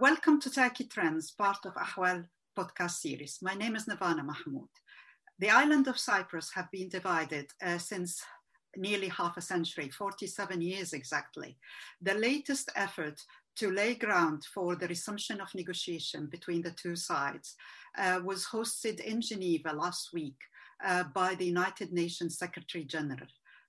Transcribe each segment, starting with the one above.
welcome to Turkey Trends, part of Ahval podcast series. My name is Nervana Mahmoud. The island of Cyprus have been divided uh, since nearly half a century, 47 years exactly. The latest effort to lay ground for the resumption of negotiation between the two sides uh, was hosted in Geneva last week uh, by the United Nations Secretary General.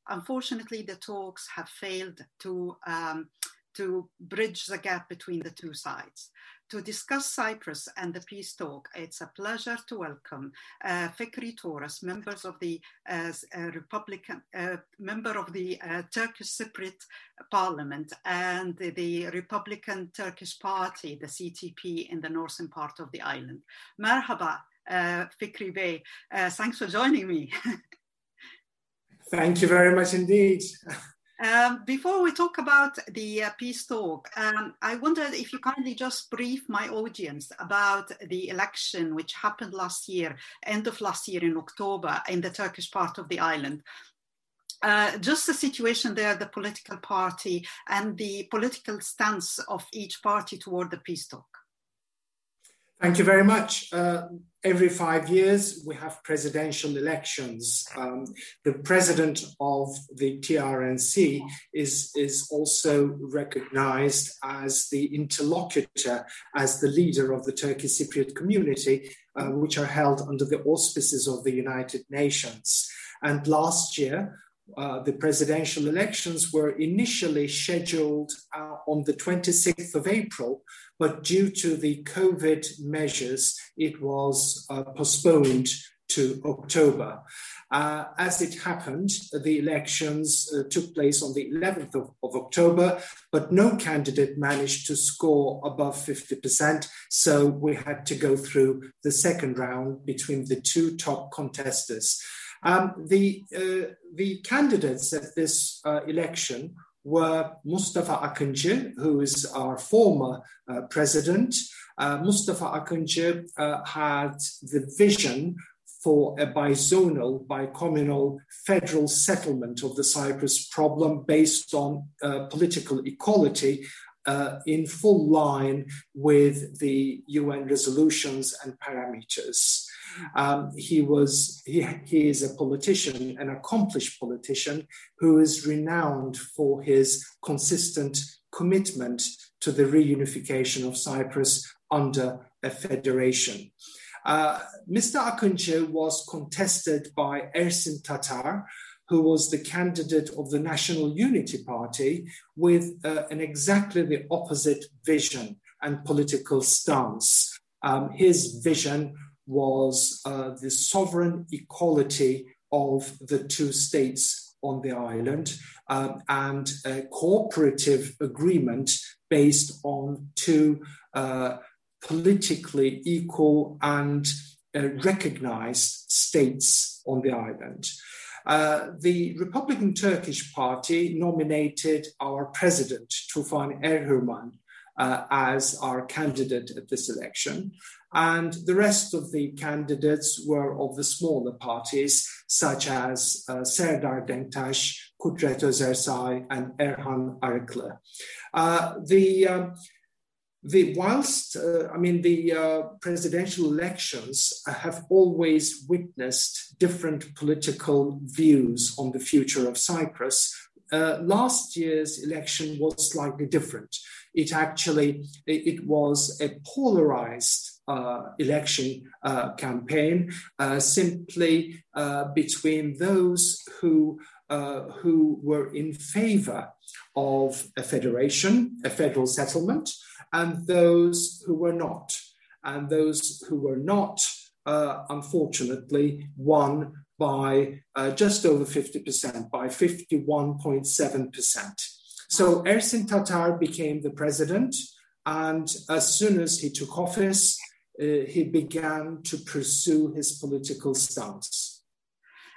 Unfortunately, the talks have failed to, um, to bridge the gap between the two sides. To discuss Cyprus and the peace talk, it's a pleasure to welcome uh, Fikri Toros, members of the uh, uh, Republican, uh, member of the uh, Turkish Cypriot Parliament and the, the, Republican Turkish Party, the CTP, in the northern part of the island. Merhaba, uh, Fikri Bey. thanks for joining me. Thank you very much indeed. Um, before we talk about the uh, peace talk, um, I wondered if you kindly just brief my audience about the election which happened last year, end of last year in October, in the Turkish part of the island. Uh, just the situation there, the political party, and the political stance of each party toward the peace talk. Thank you very much. Uh, every five years, we have presidential elections. Um, the president of the TRNC is, is also recognized as the interlocutor, as the leader of the Turkish Cypriot community, uh, which are held under the auspices of the United Nations. And last year, uh, the presidential elections were initially scheduled uh, on the 26th of April, but due to the COVID measures, it was uh, postponed to October. Uh, as it happened, the elections uh, took place on the 11th of, of, October, but no candidate managed to score above 50%. So we had to go through the second round between the two top contestants. Um, the, uh, the candidates at this uh, election were Mustafa Akıncı, who is our former uh, president. Uh, Mustafa Akıncı uh, had the vision for a bizonal, bicommunal federal settlement of the Cyprus problem based on uh, political equality uh, in full line with the UN resolutions and parameters. Um, he was he, he is a politician, an accomplished politician who is renowned for his consistent commitment to the reunification of Cyprus under a federation. Uh, Mr. Akıncı was contested by Ersin Tatar, who was the candidate of the National Unity Party with uh, an exactly the opposite vision and political stance. Um, his vision was uh, the sovereign equality of the two states on the island um, and a cooperative agreement based on two uh, politically equal and uh, recognized states on the island. Uh, the Republican Turkish Party nominated our president, Tufan Erhürman, uh, as our candidate at this election. And the rest of the candidates were of the smaller parties, such as uh, Serdar Denktaş, Kudret Özersay, and Erhan Arıklı. Uh, the um, the whilst uh, I mean the uh, presidential elections have always witnessed different political views on the future of Cyprus. Uh, last year's election was slightly different. It actually it was a polarized uh, election uh, campaign uh, simply uh, between those who uh, who were in favor of a federation, a federal settlement, and those who were not. And those who were not, uh, unfortunately, won by just over 50%, by 51.7%. So Ersin Tatar became the president. And as soon as he took office, he began to pursue his political stance.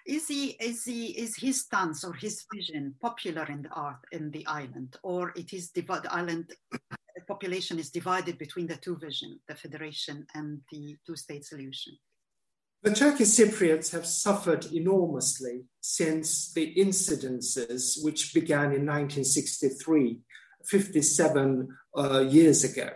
Is he is he is his stance or his vision popular in the art in the island, or it is the island population is divided between the two visions, the federation and the two-state solution? The Turkish Cypriots have suffered enormously since the incidences which began in 1963, 57 uh, years ago.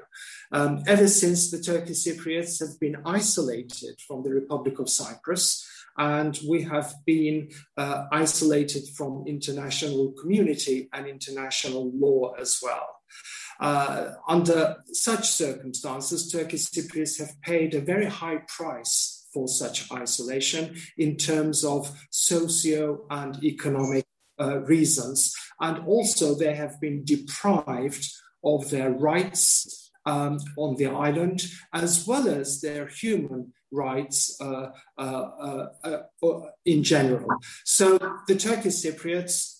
Um, ever since the Turkish Cypriots have been isolated from the Republic of Cyprus, and we have been uh, isolated from international community and international law as well. Uh, under such circumstances, Turkish Cypriots have paid a very high price for such isolation in terms of socio and economic uh, reasons. And also, they have been deprived of their rights um, on the island, as well as their human rights uh, uh, uh, uh in general. So the Turkish Cypriots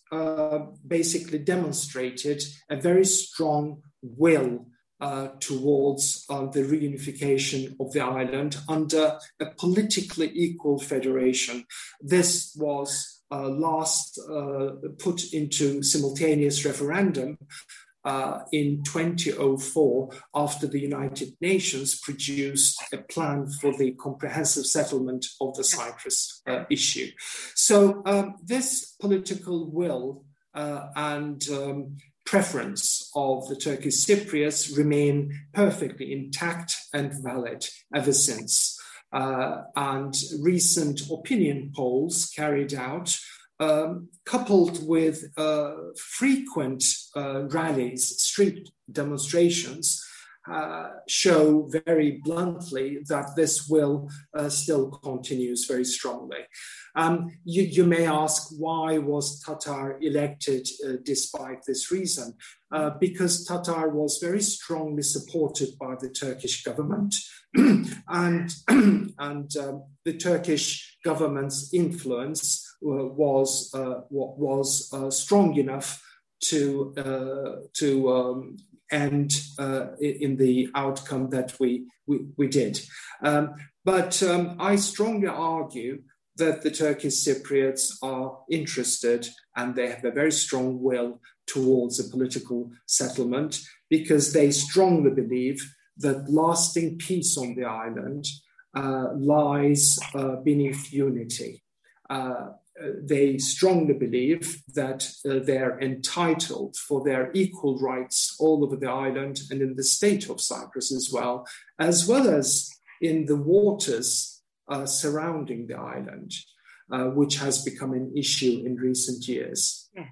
basically demonstrated a very strong will uh, towards uh, the reunification of the island under a politically equal federation. This was uh, last put into simultaneous referendum uh, in 2004 after the United Nations produced a plan for the comprehensive settlement of the Cyprus uh, issue. So, um, this political will uh, and um, preference of the Turkish Cypriots remain perfectly intact and valid ever since. Uh, and recent opinion polls carried out um, coupled with uh, frequent uh, rallies, street demonstrations, uh, show very bluntly that this will uh, still continues very strongly. Um, you, you, may ask why was Tatar elected uh, despite this reason? Uh, because Tatar was very strongly supported by the Turkish government, and and um, the Turkish government's influence was uh, was uh, strong enough to to um, end in the outcome that we we, we did. Um, but um, I strongly argue that the Turkish Cypriots are interested and they have a very strong will towards a political settlement because they strongly believe that lasting peace on the island uh, lies uh, beneath unity. Uh, they strongly believe that uh, they're entitled for their equal rights all over the island and in the state of Cyprus as well, as well as in the waters uh, surrounding the island, uh, which has become an issue in recent years. Yes.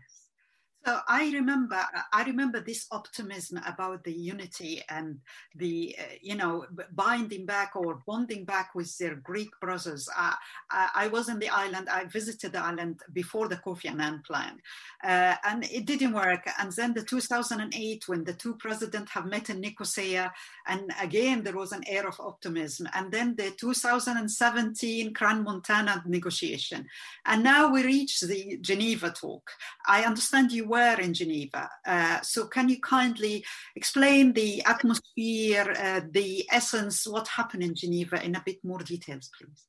So I remember, I remember this optimism about the unity and the, uh, you know, binding back or bonding back with their Greek brothers. Uh, I was in the island. I visited the island before the Kofi Annan plan, uh, and it didn't work. And then the 2008, when the two presidents have met in Nicosia, and again there was an air of optimism. And then the 2017 Crans-Montana negotiation, and now we reach the Geneva talk. I understand you were in Geneva. Uh, so can you kindly explain the atmosphere, uh, the essence, what happened in Geneva in a bit more details, please?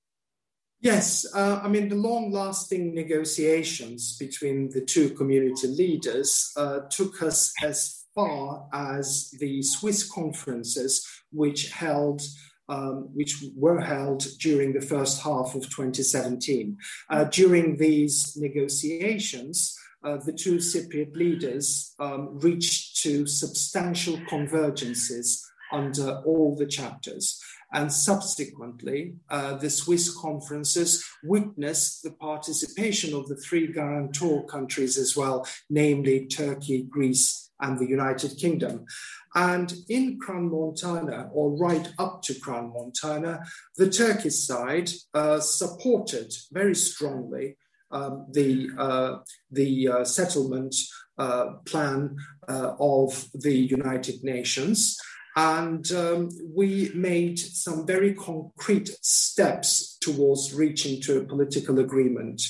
Yes, uh, I mean, the long lasting negotiations between the two community leaders uh, took us as far as the Swiss conferences, which held um, which were held during the first half of 2017. Uh, during these negotiations, uh, the two Cypriot leaders um, reached to substantial convergences under all the chapters. And subsequently, uh, the Swiss conferences witnessed the participation of the three guarantor countries as well, namely Turkey, Greece, and the United Kingdom. And in Crans-Montana, or right up to Crans-Montana, the Turkish side uh, supported very strongly um, the, uh, the uh, settlement uh, plan uh, of the United Nations. And um, we made some very concrete steps towards reaching to a political agreement.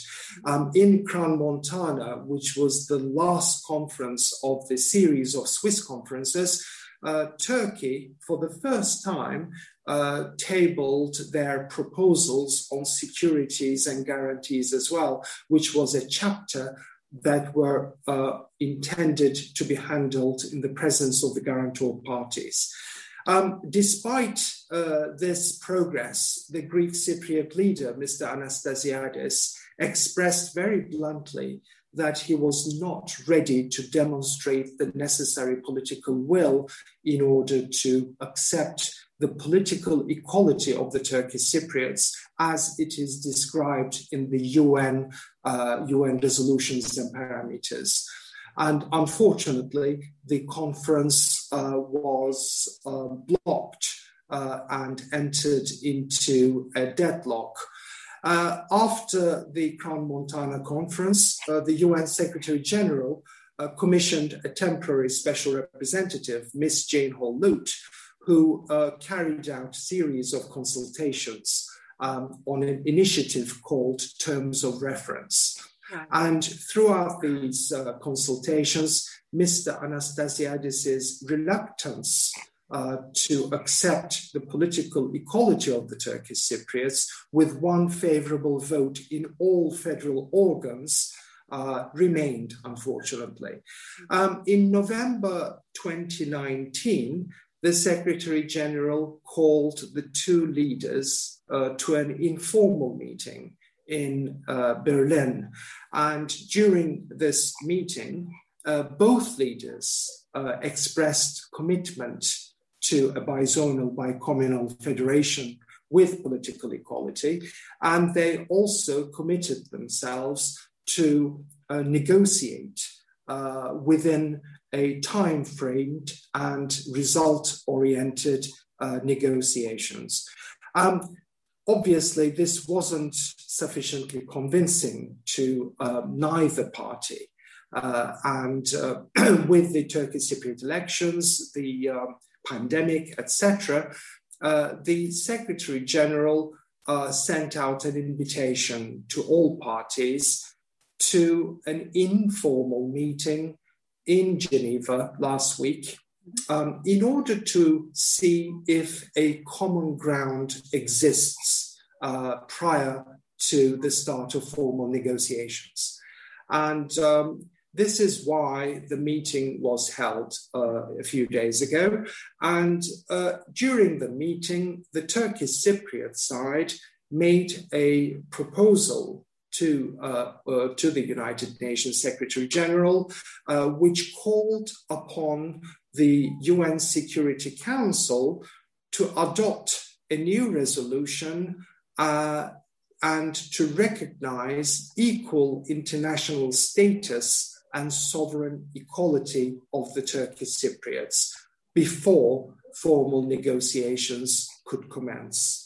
Um, in Crans-Montana, which was the last conference of the series of Swiss conferences, uh, Turkey, for the first time, uh, tabled their proposals on securities and guarantees as well, which was a chapter that were uh, intended to be handled in the presence of the guarantor parties. Um, despite uh, this progress, the Greek Cypriot leader, Mr. Anastasiadis, expressed very bluntly that he was not ready to demonstrate the necessary political will in order to accept the political equality of the Turkish Cypriots as it is described in the UN, uh, UN resolutions and parameters. And unfortunately, the conference uh, was uh, blocked uh, and entered into a deadlock. Uh, after the Crans-Montana conference, uh, the UN Secretary General commissioned a temporary special representative, Miss Jane Hall Lute, who uh, carried out a series of consultations um, on an initiative called Terms of Reference. Right. And throughout these uh, consultations, Mr. Anastasiadis' reluctance uh, to accept the political equality of the Turkish Cypriots with one favorable vote in all federal organs uh, remained, unfortunately. Um, in November 2019, the Secretary General called the two leaders uh, to an informal meeting in uh, Berlin. And during this meeting, uh, both leaders uh, expressed commitment to a bizonal, bicommunal federation with political equality. And they also committed themselves to uh, negotiate uh, within a time framed and result oriented uh, negotiations. Um, obviously, this wasn't sufficiently convincing to uh, neither party. Uh, and uh, with the Turkish Cypriot elections, the um, pandemic, etc., uh, the Secretary General uh, sent out an invitation to all parties to an informal meeting in Geneva last week um, in order to see if a common ground exists uh, prior to the start of formal negotiations. And um, this is why the meeting was held uh, a few days ago. And uh, during the meeting, the Turkish Cypriot side made a proposal to, uh, uh, to the United Nations Secretary General, uh, which called upon the UN Security Council to adopt a new resolution uh, and to recognize equal international status and sovereign equality of the Turkish Cypriots before formal negotiations could commence.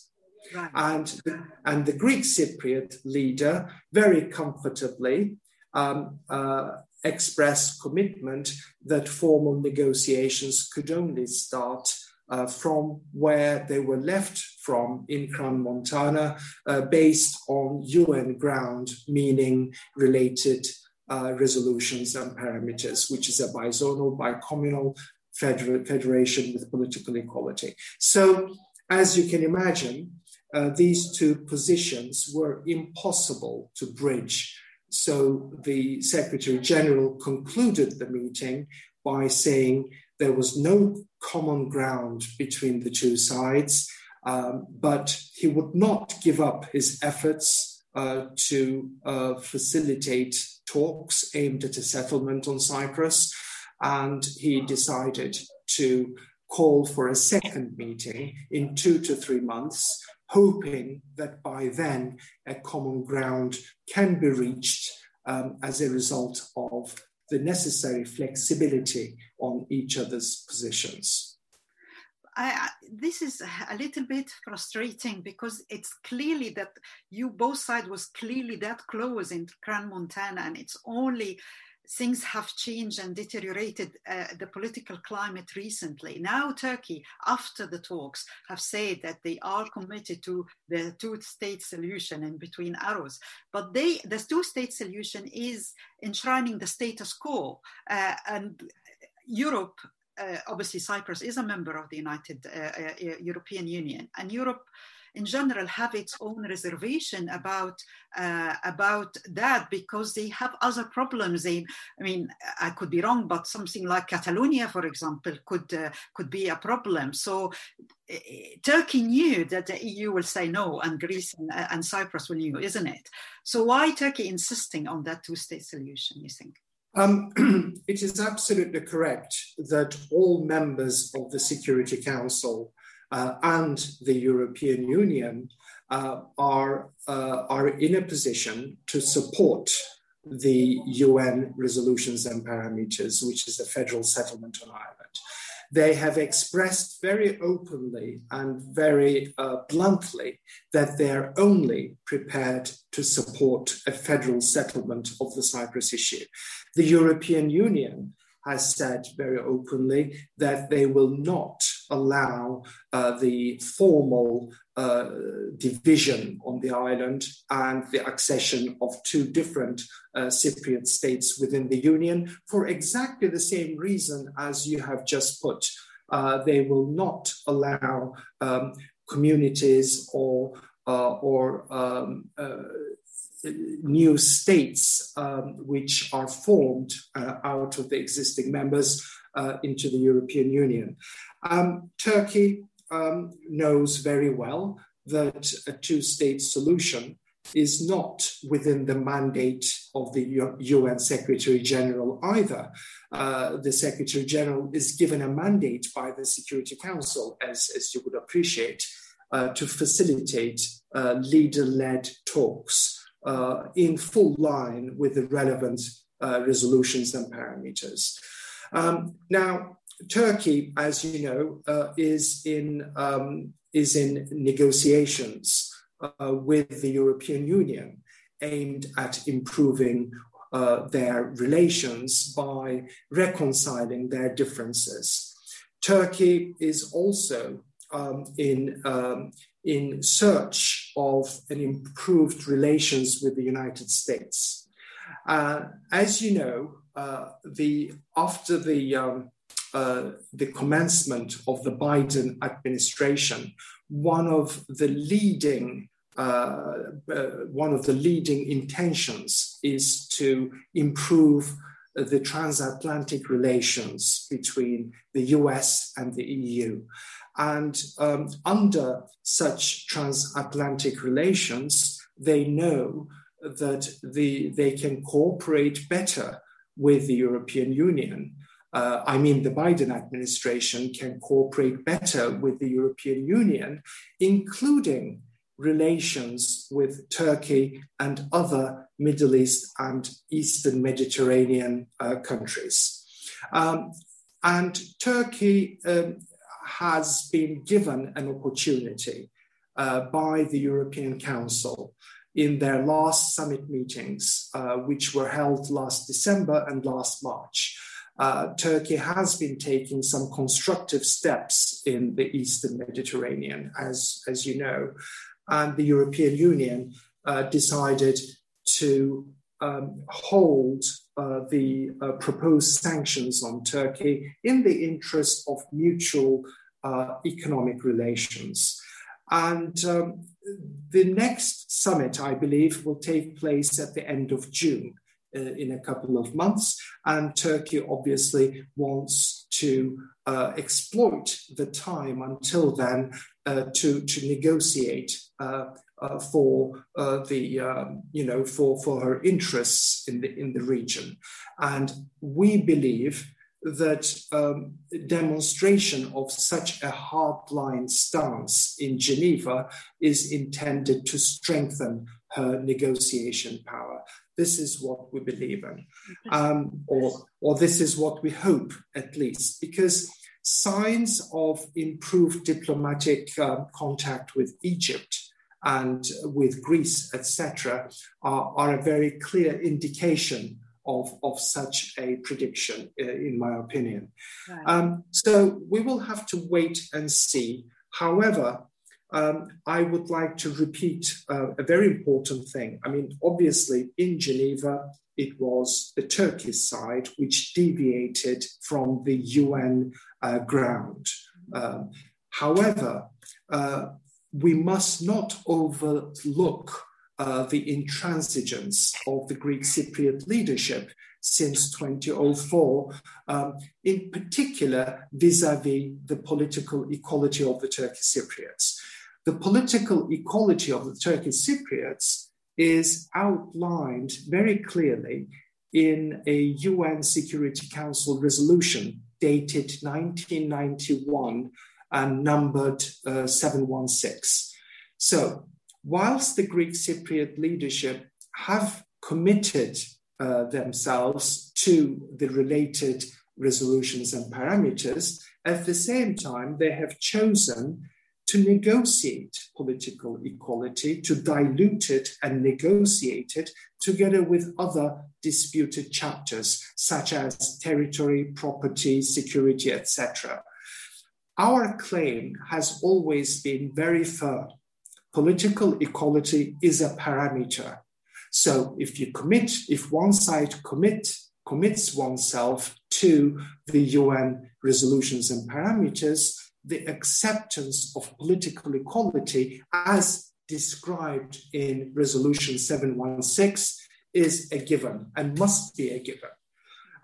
Right. And, and the Greek Cypriot leader very comfortably um, uh, expressed commitment that formal negotiations could only start uh, from where they were left from in Crans-Montana, uh, based on UN ground, meaning related uh, resolutions and parameters, which is a bizonal, bicommunal feder- federation with political equality. So, as you can imagine, uh, these two positions were impossible to bridge. So the Secretary General concluded the meeting by saying there was no common ground between the two sides, um, but he would not give up his efforts uh, to uh, facilitate talks aimed at a settlement on Cyprus. And he decided to call for a second meeting in two to three months hoping that by then a common ground can be reached um, as a result of the necessary flexibility on each other's positions. I, this is a little bit frustrating because it's clearly that you both sides was clearly that close in Crans-Montana, and it's only things have changed and deteriorated uh, the political climate recently. Now, Turkey, after the talks, have said that they are committed to the two-state solution in between arrows. But they, the two-state solution is enshrining the status quo, uh, and Europe. Uh, obviously, Cyprus is a member of the United uh, uh, European Union, and Europe in general have its own reservation about uh, about that because they have other problems. They, I mean, I could be wrong, but something like Catalonia, for example, could uh, could be a problem. So Turkey knew that the EU will say no, and Greece and, and Cyprus will knew, isn't it? So why Turkey insisting on that two-state solution? You think? Um, it is absolutely correct that all members of the Security Council uh, and the European Union uh, are, uh, are in a position to support the UN resolutions and parameters, which is a federal settlement on Ireland. They have expressed very openly and very uh, bluntly that they're only prepared to support a federal settlement of the Cyprus issue. The European Union has said very openly that they will not allow uh, the formal uh, division on the island and the accession of two different uh, Cypriot states within the Union for exactly the same reason as you have just put. Uh, they will not allow um, communities or uh, or um, uh, new states um, which are formed uh, out of the existing members uh, into the European Union. Um, Turkey um, knows very well that a two state solution is not within the mandate of the UN Secretary General either. Uh, the Secretary General is given a mandate by the Security Council, as, as you would appreciate, uh, to facilitate uh, leader led talks uh, in full line with the relevant uh, resolutions and parameters. Um, now, Turkey, as you know, uh, is in um, is in negotiations uh, with the European Union aimed at improving uh, their relations by reconciling their differences. Turkey is also um, in um, in search of an improved relations with the United States. Uh, as you know, uh, the after the um, uh, the commencement of the Biden administration, one of the leading uh, uh, one of the leading intentions is to improve the transatlantic relations between the US and the EU. And um, under such transatlantic relations, they know that the, they can cooperate better with the European Union. Uh, I mean, the Biden administration can cooperate better with the European Union, including relations with Turkey and other Middle East and Eastern Mediterranean uh, countries. Um, and Turkey um, has been given an opportunity uh, by the European Council in their last summit meetings, uh, which were held last December and last March. Uh, Turkey has been taking some constructive steps in the Eastern Mediterranean, as, as you know, and the European Union uh, decided to um, hold uh, the uh, proposed sanctions on Turkey in the interest of mutual uh, economic relations. And um, the next summit, I believe, will take place at the end of June. Uh, in a couple of months, and Turkey obviously wants to uh, exploit the time until then uh, to to negotiate uh, uh, for uh, the um, you know for for her interests in the in the region, and we believe that um, demonstration of such a hardline stance in Geneva is intended to strengthen her negotiation power. This is what we believe in, um, or, or this is what we hope at least, because signs of improved diplomatic uh, contact with Egypt and with Greece, etc., are, are a very clear indication of, of such a prediction, uh, in my opinion. Right. Um, so we will have to wait and see. However, um, I would like to repeat uh, a very important thing. I mean, obviously, in Geneva, it was the Turkish side which deviated from the UN uh, ground. Um, however, uh, we must not overlook uh, the intransigence of the Greek Cypriot leadership since 2004, um, in particular vis-a-vis the political equality of the Turkish Cypriots. The political equality of the Turkish Cypriots is outlined very clearly in a UN Security Council resolution dated 1991 and numbered uh, 716. So, whilst the Greek Cypriot leadership have committed uh, themselves to the related resolutions and parameters, at the same time, they have chosen to negotiate political equality, to dilute it and negotiate it together with other disputed chapters, such as territory, property, security, etc. Our claim has always been very firm. Political equality is a parameter. So if you commit, if one side commit, commits oneself to the UN resolutions and parameters, the acceptance of political equality as described in Resolution 716 is a given and must be a given.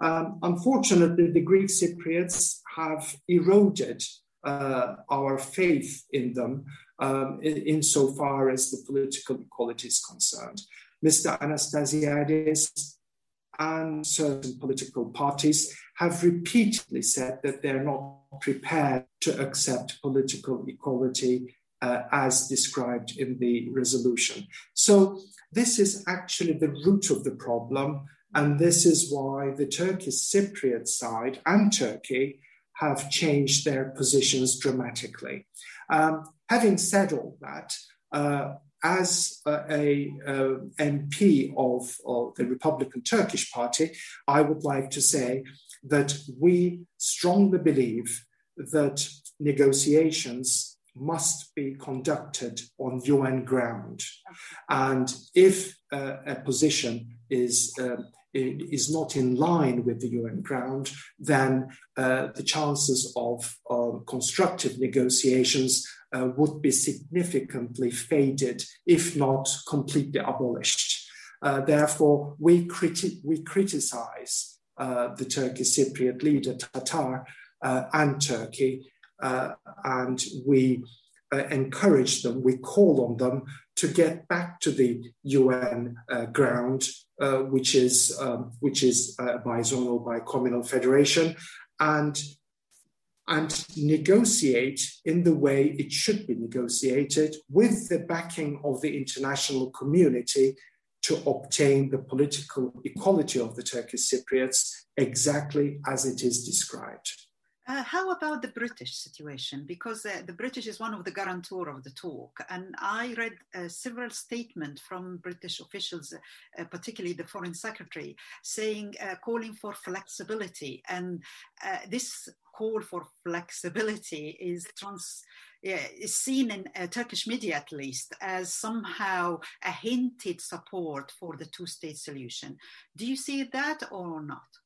Um, unfortunately, the Greek Cypriots have eroded uh, our faith in them um, in, insofar as the political equality is concerned. Mr. Anastasiades and certain political parties have repeatedly said that they're not prepared to accept political equality uh, as described in the resolution. So, this is actually the root of the problem, and this is why the Turkish Cypriot side and Turkey have changed their positions dramatically. Um, having said all that, uh, as a, a MP of, of, the Republican Turkish Party, I would like to say that we strongly believe that negotiations must be conducted on UN ground. And if uh, a position is, uh, is not in line with the UN ground, then uh, the chances of constructive negotiations uh, would be significantly faded, if not completely abolished. Uh, therefore, we, criti- we criticize the Turkish Cypriot leader, Tatar, uh, and Turkey, uh, and we uh, encourage them, we call on them to get back to the UN ground, which is, um, which is a bizonal, bicommunal federation, and and negotiate in the way it should be negotiated with the backing of the international community to obtain the political equality of the Turkish Cypriots exactly as it is described. Uh, how about the British situation? Because uh, the British is one of the guarantor of the talk, and I read uh, several statements from British officials, uh, particularly the Foreign Secretary, saying, uh, calling for flexibility, and uh, this call for flexibility is trans. is seen in Turkish media, at least, as somehow a hinted support for the two-state solution. Do you see that or not?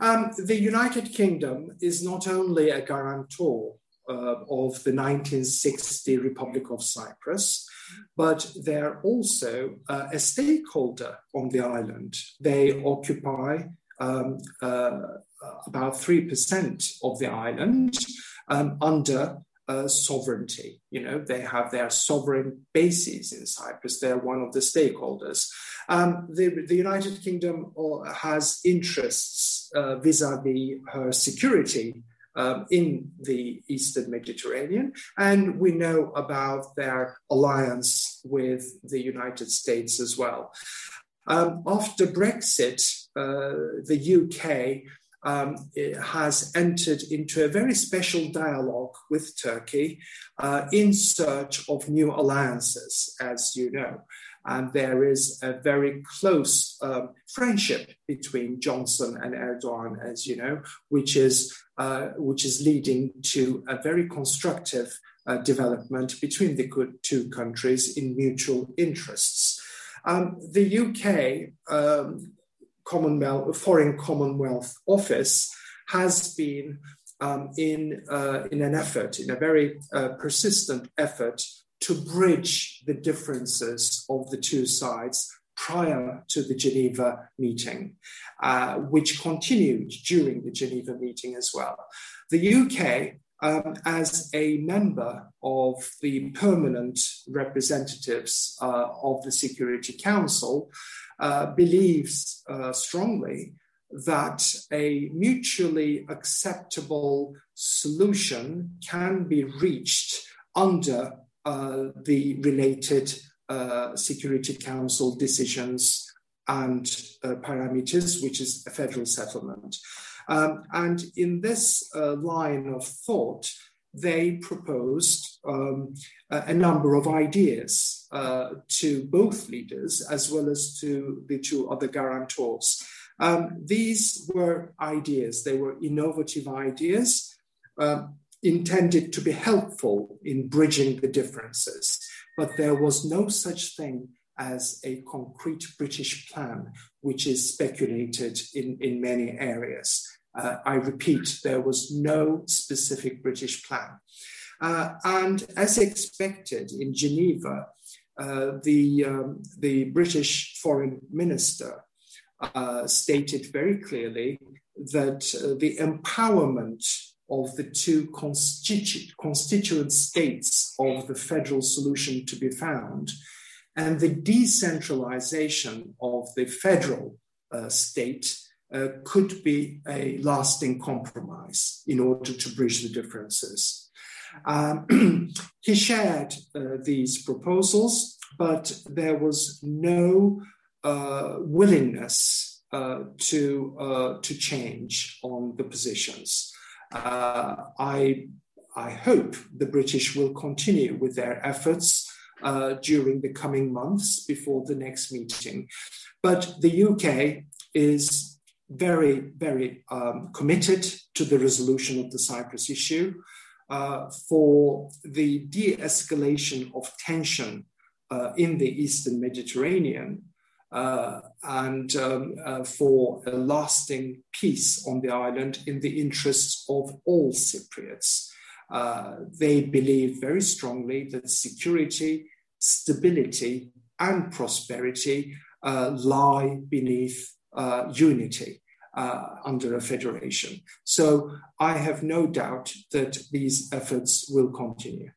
Um, the United Kingdom is not only a guarantor uh, of the 1960 Republic of Cyprus, but they're also uh, a stakeholder on the island. They occupy um, uh, about 3% of the island um, under uh, sovereignty. You know, they have their sovereign bases in Cyprus. They're one of the stakeholders. Um, the, the, United Kingdom uh, has interests uh, vis-a-vis her security um, in the Eastern Mediterranean, and we know about their alliance with the United States as well. Um, after Brexit, uh, the UK um, has entered into a very special dialogue with Turkey uh, in search of new alliances, as you know. And there is a very close um, friendship between Johnson and Erdogan, as you know, which is, uh, which is leading to a very constructive uh, development between the two countries in mutual interests. Um, the UK um, Commonwealth, Foreign Commonwealth Office has been um, in, uh, in an effort, in a very uh, persistent effort to bridge the differences of the two sides prior to the Geneva meeting, uh, which continued during the Geneva meeting as well. The UK, um, as a member of the permanent representatives uh, of the Security Council, uh, believes uh, strongly that a mutually acceptable solution can be reached under uh, the related uh, Security Council decisions and uh, parameters, which is a federal settlement. Um, and in this line of thought, they proposed um, a, number of ideas uh, to both leaders as well as to the two other guarantors. Um, these were ideas, they were innovative ideas uh, intended to be helpful in bridging the differences, but there was no such thing as a concrete British plan, which is speculated in, in many areas. Uh, I repeat, there was no specific British plan. Uh, and as expected in Geneva, the, um, the British foreign minister uh, stated very clearly that uh, the empowerment of the two constitu- constituent states of the federal solution to be found and the decentralization of the federal uh, state uh, could be a lasting compromise in order to bridge the differences. Um, he shared uh, these proposals, but there was no uh, willingness uh, to, uh, to change on the positions. Uh, I, I hope the British will continue with their efforts during the coming months before the next meeting. But the UK is very, very um, committed to the resolution of the Cyprus issue, uh, for the de escalation of tension uh, in the Eastern Mediterranean, uh, and um, uh, for a lasting peace on the island in the interests of all Cypriots. Uh, they believe very strongly that security, stability, and prosperity uh, lie beneath unity uh, under a federation. So I have no doubt that these efforts will continue.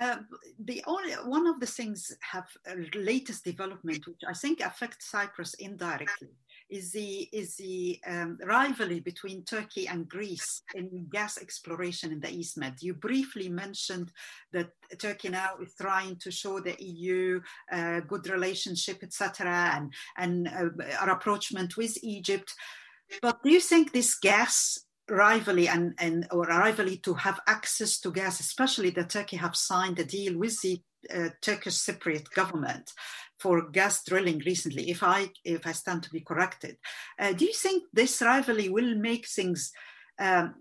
Uh, the only one of the things have a latest development, which I think affects Cyprus indirectly, is the is the um, rivalry between Turkey and Greece in gas exploration in the East Med. You briefly mentioned that Turkey now is trying to show the EU uh, good relationship, etc., and and uh, our approachment with Egypt. But do you think this gas rivalry and, and or rivalry to have access to gas, especially that Turkey have signed a deal with the uh, Turkish Cypriot government for gas drilling recently, if I if I stand to be corrected. Uh, do you think this rivalry will make things um,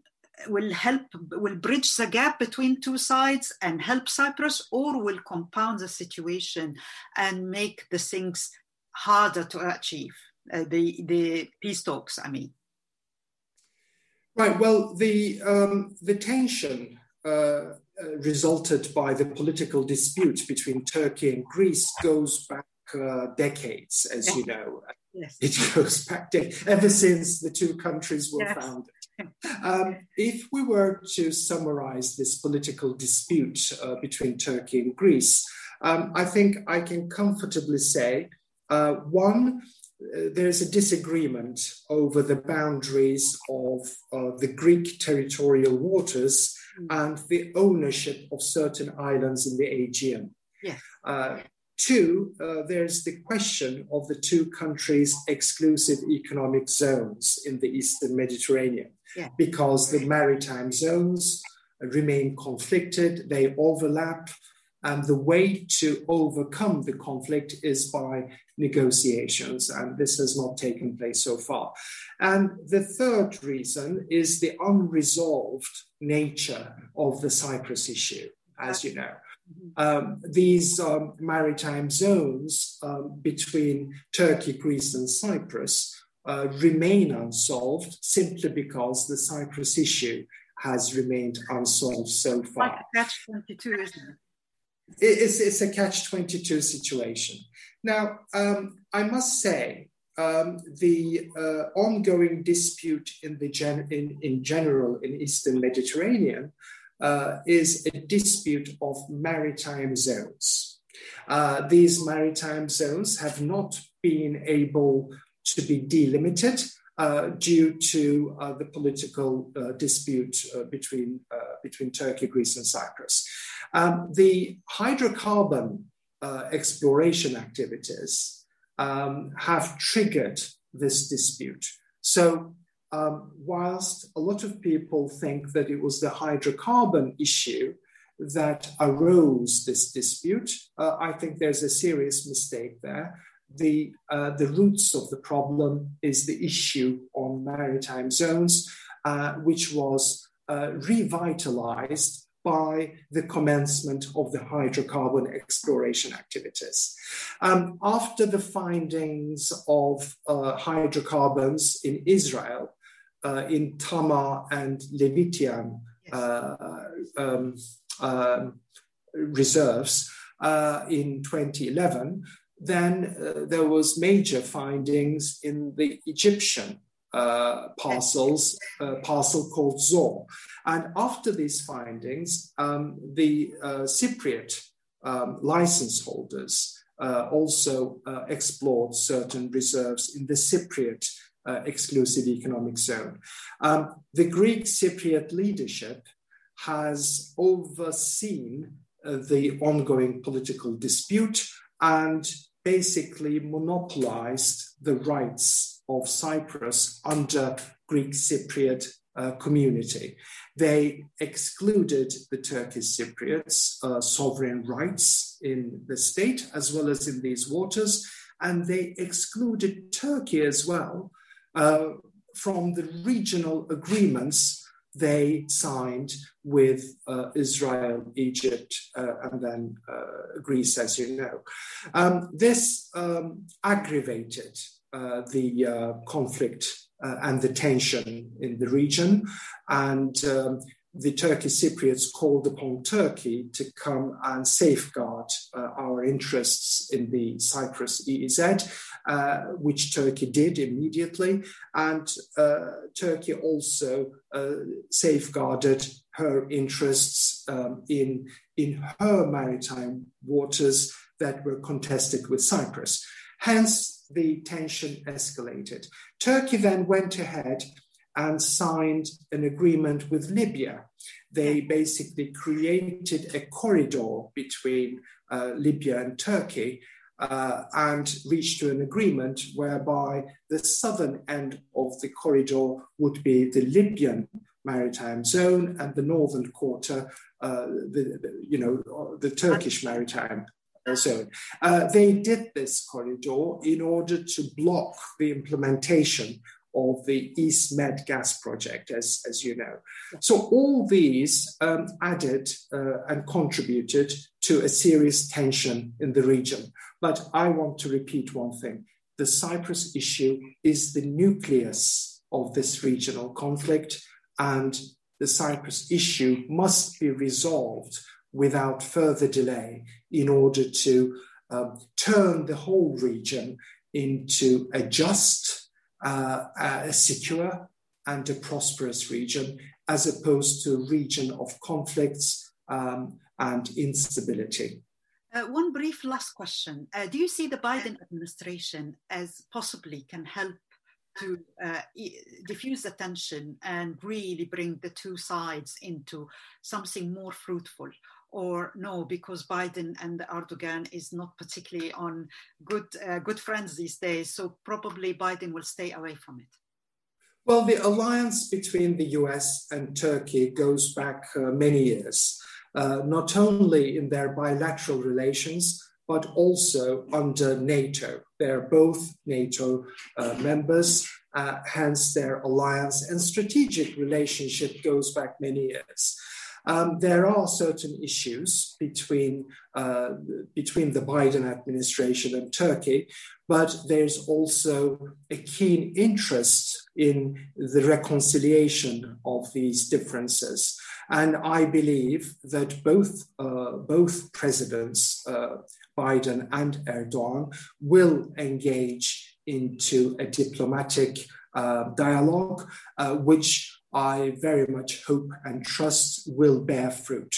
will help will bridge the gap between two sides and help Cyprus, or will compound the situation and make the things harder to achieve? Uh, the the peace talks. I mean. Right. Well, the um, the tension uh, uh, resulted by the political dispute between Turkey and Greece goes back uh, decades, as you know. Yes. It goes back ever since the two countries were yes. founded. Um, if we were to summarize this political dispute uh, between Turkey and Greece, um, I think I can comfortably say uh, one, there's a disagreement over the boundaries of uh, the Greek territorial waters mm. and the ownership of certain islands in the Aegean. Yeah. Uh, two, uh, there's the question of the two countries' exclusive economic zones in the Eastern Mediterranean, yeah. because the maritime zones remain conflicted, they overlap, and the way to overcome the conflict is by negotiations, and this has not taken place so far. And the third reason is the unresolved nature of the Cyprus issue, as you know. Um, these um, maritime zones um, between Turkey, Greece, and Cyprus uh, remain unsolved simply because the Cyprus issue has remained unsolved so far. Like catch 22, isn't it? It's, it's a catch 22 situation. Now, um, I must say, um, the uh, ongoing dispute in, the gen- in, in general in Eastern Mediterranean uh, is a dispute of maritime zones. Uh, these maritime zones have not been able to be delimited uh, due to uh, the political uh, dispute uh, between, uh, between Turkey, Greece, and Cyprus. Um, the hydrocarbon uh, exploration activities um, have triggered this dispute. So, um, whilst a lot of people think that it was the hydrocarbon issue that arose this dispute, I think there's a serious mistake there the, uh, the roots of the problem is the issue on maritime zones, uh, which was uh, revitalized by the commencement of the hydrocarbon exploration activities. Um, after the findings of uh, hydrocarbons in Israel, uh, in Tamar and Leviathan uh, um, um, reserves in 2011, then uh, there was major findings in the Egyptian uh, parcels, uh, parcel called Zohr. And after these findings, um, the uh, Cypriot um, license holders uh, also uh, explored certain reserves in the Cypriot exclusive economic zone. Um, the Greek Cypriot leadership has overseen the ongoing political dispute and basically monopolized the rights of Cyprus under Greek Cypriot uh, community. They excluded the Turkish Cypriots' uh, sovereign rights in the state as well as in these waters, and they excluded Turkey as well uh, from the regional agreements they signed with uh, Israel, Egypt, uh, and then uh, Greece, as you know. Um, this um, aggravated uh, the uh, conflict uh, and the tension in the region, and um, the Turkish Cypriots called upon Turkey to come and safeguard uh, our interests in the Cyprus EEZ, uh, which Turkey did immediately. And Turkey also safeguarded her interests um, in, in her maritime waters that were contested with Cyprus. Hence, the tension escalated. Turkey then went ahead and signed an agreement with Libya. They basically created a corridor between uh, Libya and Turkey uh, and reached to an agreement whereby the southern end of the corridor would be the Libyan maritime zone and the northern quarter, uh, the, the, you know, the Turkish maritime zone. Uh, they did this corridor in order to block the implementation of the East Med gas project, as, as you know. So all these um, added uh, and contributed to a serious tension in the region. But I want to repeat one thing. The Cyprus issue is the nucleus of this regional conflict, and the Cyprus issue must be resolved without further delay in order to um, turn the whole region into a just uh, a secure and a prosperous region, as opposed to a region of conflicts um, and instability. Uh, one brief last question. Uh, do you see the Biden administration as possibly can help to uh, diffuse the tension and really bring the two sides into something more fruitful? Or no, because Biden and Erdogan is not particularly on good uh, good friends these days. So probably Biden will stay away from it. Well, the alliance between the US and Turkey goes back uh, many years, uh, not only in their bilateral relations, but also under NATO. They're both NATO uh, members, uh, hence their alliance and strategic relationship goes back many years. Um, there are certain issues between, uh, between the Biden administration and Turkey, but there's also a keen interest in the reconciliation of these differences. And I believe that both, uh, both presidents, uh, Biden and Erdogan will engage into a diplomatic uh, dialogue, uh, which I very much hope and trust will bear fruit.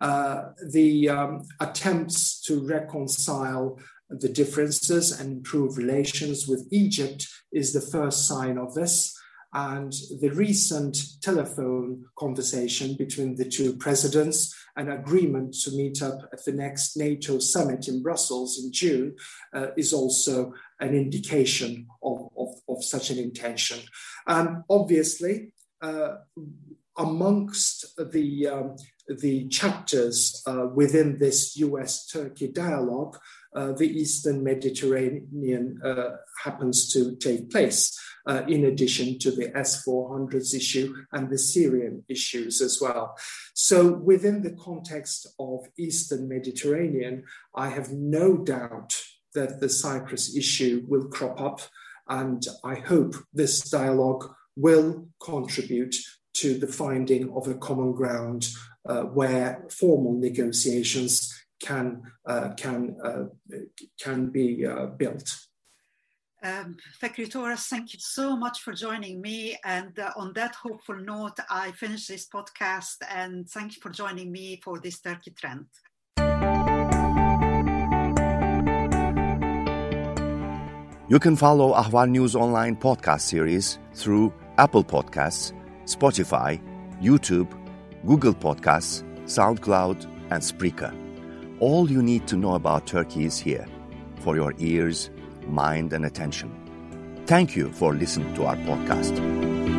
Uh, the um, attempts to reconcile the differences and improve relations with Egypt is the first sign of this. And the recent telephone conversation between the two presidents, an agreement to meet up at the next NATO summit in Brussels in June, uh, is also an indication of, of, of such an intention. Um, obviously, amongst the, um, the chapters uh, within this US Turkey dialogue, uh, the Eastern Mediterranean uh, happens to take place, uh, in addition to the S 400s issue and the Syrian issues as well. So, within the context of Eastern Mediterranean, I have no doubt that the Cyprus issue will crop up, and I hope this dialogue will contribute to the finding of a common ground uh, where formal negotiations can uh, can uh, can be uh, built. Um, Fakri Torres, thank you so much for joining me. And uh, on that hopeful note, I finish this podcast and thank you for joining me for this Turkey Trend. You can follow Ahval News Online podcast series through Apple Podcasts, Spotify, YouTube, Google Podcasts, SoundCloud, and Spreaker. All you need to know about Turkey is here for your ears, mind, and attention. Thank you for listening to our podcast.